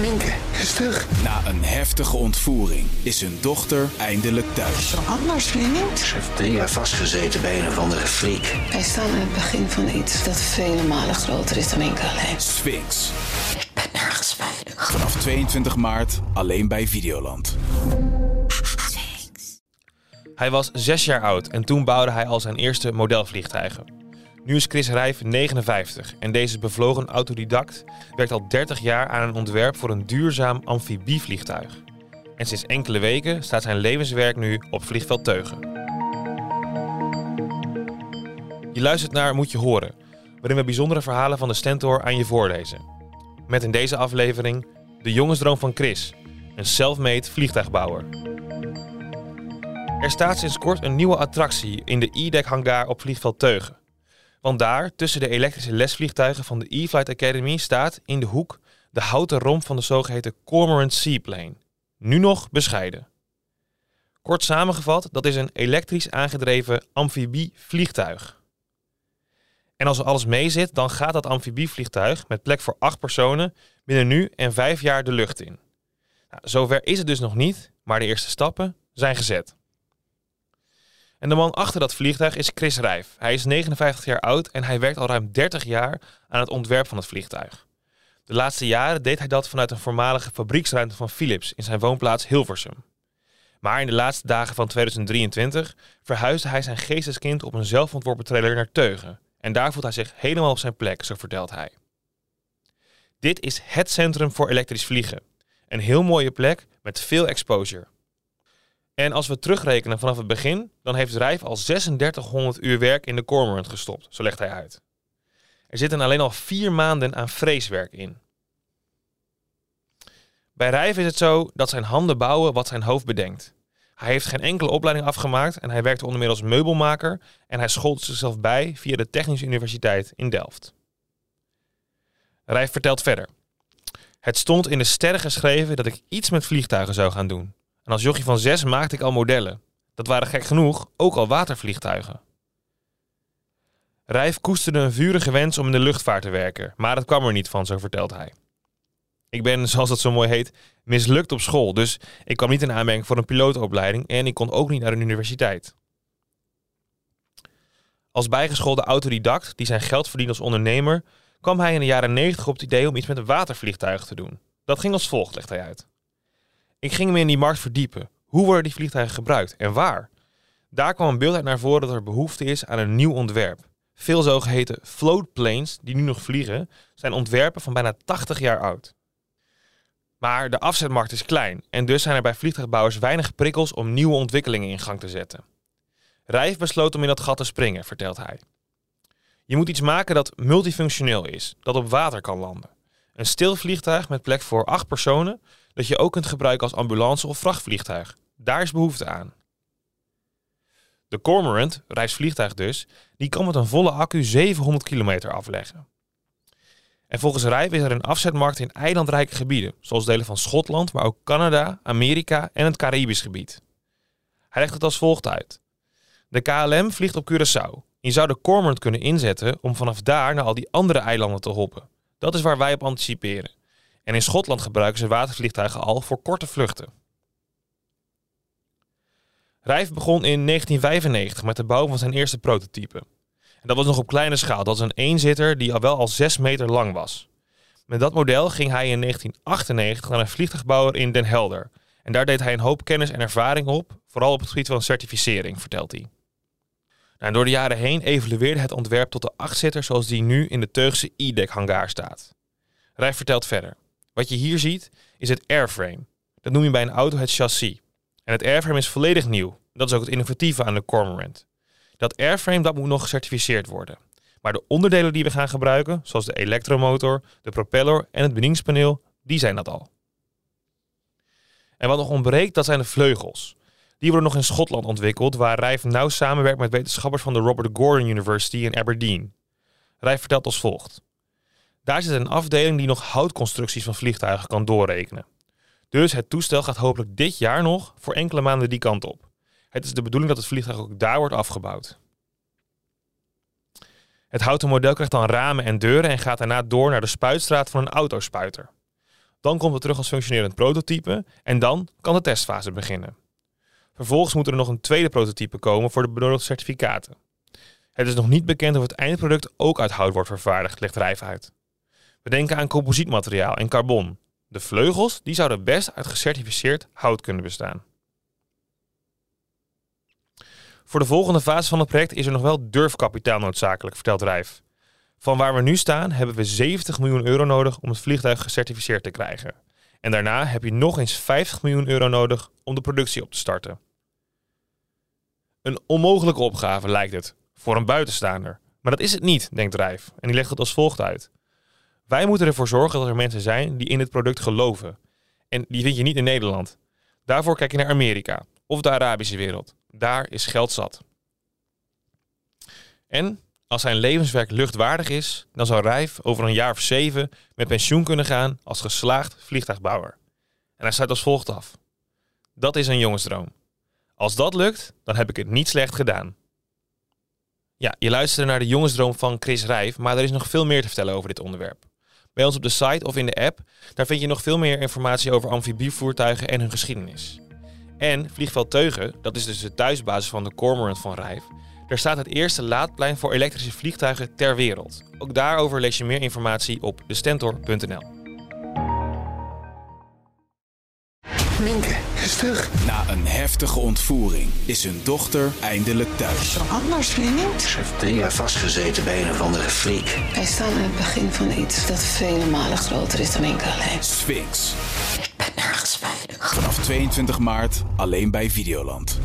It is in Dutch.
Minke is terug. Na een heftige ontvoering is hun dochter eindelijk thuis. Anders, vriend. Ze heeft drie jaar vastgezeten bij een of andere freak. Wij staan aan het begin van iets dat vele malen groter is dan Minke alleen. Sphinx. Ik ben nergens veilig. Vanaf 22 maart alleen bij Videoland. Hij was zes jaar oud en toen bouwde hij al zijn eerste modelvliegtuigen. Nu is Chris Rijf 59 en deze bevlogen autodidact werkt al 30 jaar aan een ontwerp voor een duurzaam amfibievliegtuig. En sinds enkele weken staat zijn levenswerk nu op vliegveld Teugen. Je luistert naar Moet je horen, waarin we bijzondere verhalen van de Stentor aan je voorlezen. Met in deze aflevering de jongensdroom van Chris, een self-made vliegtuigbouwer. Er staat sinds kort een nieuwe attractie in de E-Deck hangar op vliegveld Teugen. Want daar, tussen de elektrische lesvliegtuigen van de E-Flight Academy, staat in de hoek de houten romp van de zogeheten Cormorant Seaplane. Nu nog bescheiden. Kort samengevat, dat is een elektrisch aangedreven amfibievliegtuig. En als er alles mee zit, dan gaat dat amfibievliegtuig met plek voor acht personen binnen nu en vijf jaar de lucht in. Nou, zover is het dus nog niet, maar de eerste stappen zijn gezet. En de man achter dat vliegtuig is Chris Rijf. Hij is 59 jaar oud en hij werkt al ruim 30 jaar aan het ontwerp van het vliegtuig. De laatste jaren deed hij dat vanuit een voormalige fabrieksruimte van Philips in zijn woonplaats Hilversum. Maar in de laatste dagen van 2023 verhuisde hij zijn geesteskind op een zelfontworpen trailer naar Teugen. En daar voelt hij zich helemaal op zijn plek, zo vertelt hij. Dit is het centrum voor elektrisch vliegen. Een heel mooie plek met veel exposure. En als we terugrekenen vanaf het begin, dan heeft Rijf al 3600 uur werk in de Cormorant gestopt, zo legt hij uit. Er zitten alleen al vier maanden aan vreeswerk in. Bij Rijf is het zo dat zijn handen bouwen wat zijn hoofd bedenkt. Hij heeft geen enkele opleiding afgemaakt en hij werkte onder meer als meubelmaker en hij schold zichzelf bij via de Technische Universiteit in Delft. Rijf vertelt verder. Het stond in de sterren geschreven dat ik iets met vliegtuigen zou gaan doen. En als jochie van zes maakte ik al modellen. Dat waren gek genoeg ook al watervliegtuigen. Rijf koesterde een vurige wens om in de luchtvaart te werken, maar het kwam er niet van, zo vertelt hij. Ik ben, zoals dat zo mooi heet, mislukt op school, dus ik kwam niet in aanmerking voor een pilootopleiding en ik kon ook niet naar een universiteit. Als bijgeschoolde autodidact die zijn geld verdient als ondernemer, kwam hij in de jaren 90 op het idee om iets met een watervliegtuig te doen. Dat ging als volgt, legt hij uit. Ik ging me in die markt verdiepen. Hoe worden die vliegtuigen gebruikt en waar? Daar kwam een beeld uit naar voren dat er behoefte is aan een nieuw ontwerp. Veel zogeheten floatplanes, die nu nog vliegen, zijn ontwerpen van bijna 80 jaar oud. Maar de afzetmarkt is klein en dus zijn er bij vliegtuigbouwers weinig prikkels om nieuwe ontwikkelingen in gang te zetten. Rijf besloot om in dat gat te springen, vertelt hij. Je moet iets maken dat multifunctioneel is, dat op water kan landen. Een stil vliegtuig met plek voor acht personen, dat je ook kunt gebruiken als ambulance of vrachtvliegtuig. Daar is behoefte aan. De Cormorant, reisvliegtuig dus, die kan met een volle accu 700 kilometer afleggen. En volgens Rijf is er een afzetmarkt in eilandrijke gebieden, zoals delen van Schotland, maar ook Canada, Amerika en het Caribisch gebied. Hij legt het als volgt uit. De KLM vliegt op Curaçao. Je zou de Cormorant kunnen inzetten om vanaf daar naar al die andere eilanden te hoppen. Dat is waar wij op anticiperen. En in Schotland gebruiken ze watervliegtuigen al voor korte vluchten. Rijf begon in 1995 met de bouw van zijn eerste prototype. En dat was nog op kleine schaal. Dat was een eenzitter die al wel al 6 meter lang was. Met dat model ging hij in 1998 naar een vliegtuigbouwer in Den Helder. En daar deed hij een hoop kennis en ervaring op, vooral op het gebied van certificering, vertelt hij. Nou, door de jaren heen evolueerde het ontwerp tot de achtzitter zoals die nu in de Teugse E-deck hangar staat. Rijf vertelt verder. Wat je hier ziet is het airframe. Dat noem je bij een auto het chassis. En het airframe is volledig nieuw. Dat is ook het innovatieve aan de Cormorant. Dat airframe dat moet nog gecertificeerd worden. Maar de onderdelen die we gaan gebruiken, zoals de elektromotor, de propeller en het bedieningspaneel, die zijn dat al. En wat nog ontbreekt, dat zijn de vleugels. Die worden nog in Schotland ontwikkeld, waar Rijf nauw samenwerkt met wetenschappers van de Robert Gordon University in Aberdeen. Rijf vertelt als volgt. Daar zit een afdeling die nog houtconstructies van vliegtuigen kan doorrekenen. Dus het toestel gaat hopelijk dit jaar nog voor enkele maanden die kant op. Het is de bedoeling dat het vliegtuig ook daar wordt afgebouwd. Het houten model krijgt dan ramen en deuren en gaat daarna door naar de spuitstraat van een autospuiter. Dan komt het terug als functionerend prototype en dan kan de testfase beginnen. Vervolgens moet er nog een tweede prototype komen voor de benodigde certificaten. Het is nog niet bekend of het eindproduct ook uit hout wordt vervaardigd, legt Rijf uit. We denken aan composietmateriaal en carbon. De vleugels die zouden best uit gecertificeerd hout kunnen bestaan. Voor de volgende fase van het project is er nog wel durfkapitaal noodzakelijk, vertelt Rijf. Van waar we nu staan hebben we 70 miljoen euro nodig om het vliegtuig gecertificeerd te krijgen. En daarna heb je nog eens 50 miljoen euro nodig om de productie op te starten. Een onmogelijke opgave lijkt het, voor een buitenstaander. Maar dat is het niet, denkt Rijf. En die legt het als volgt uit. Wij moeten ervoor zorgen dat er mensen zijn die in het product geloven. En die vind je niet in Nederland. Daarvoor kijk je naar Amerika of de Arabische wereld. Daar is geld zat. En als zijn levenswerk luchtwaardig is, dan zou Rijf over een jaar of zeven met pensioen kunnen gaan als geslaagd vliegtuigbouwer. En hij sluit als volgt af. Dat is een jongensdroom. Als dat lukt, dan heb ik het niet slecht gedaan. Ja, je luisterde naar de jongensdroom van Chris Rijf, maar er is nog veel meer te vertellen over dit onderwerp. Bij ons op de site of in de app, daar vind je nog veel meer informatie over amfibievoertuigen en hun geschiedenis. En Vliegveld Teugen, dat is dus de thuisbasis van de Cormorant van Rijf, daar staat het eerste laadplein voor elektrische vliegtuigen ter wereld. Ook daarover lees je meer informatie op destentor.nl. Na een heftige ontvoering is hun dochter eindelijk thuis. Anders, vriend. Ze heeft drie jaar vastgezeten bij een of andere freak. Wij staan aan het begin van iets dat vele malen groter is dan enkel alleen. Sphinx. Ik ben nergens veilig. Vanaf 22 maart alleen bij Videoland.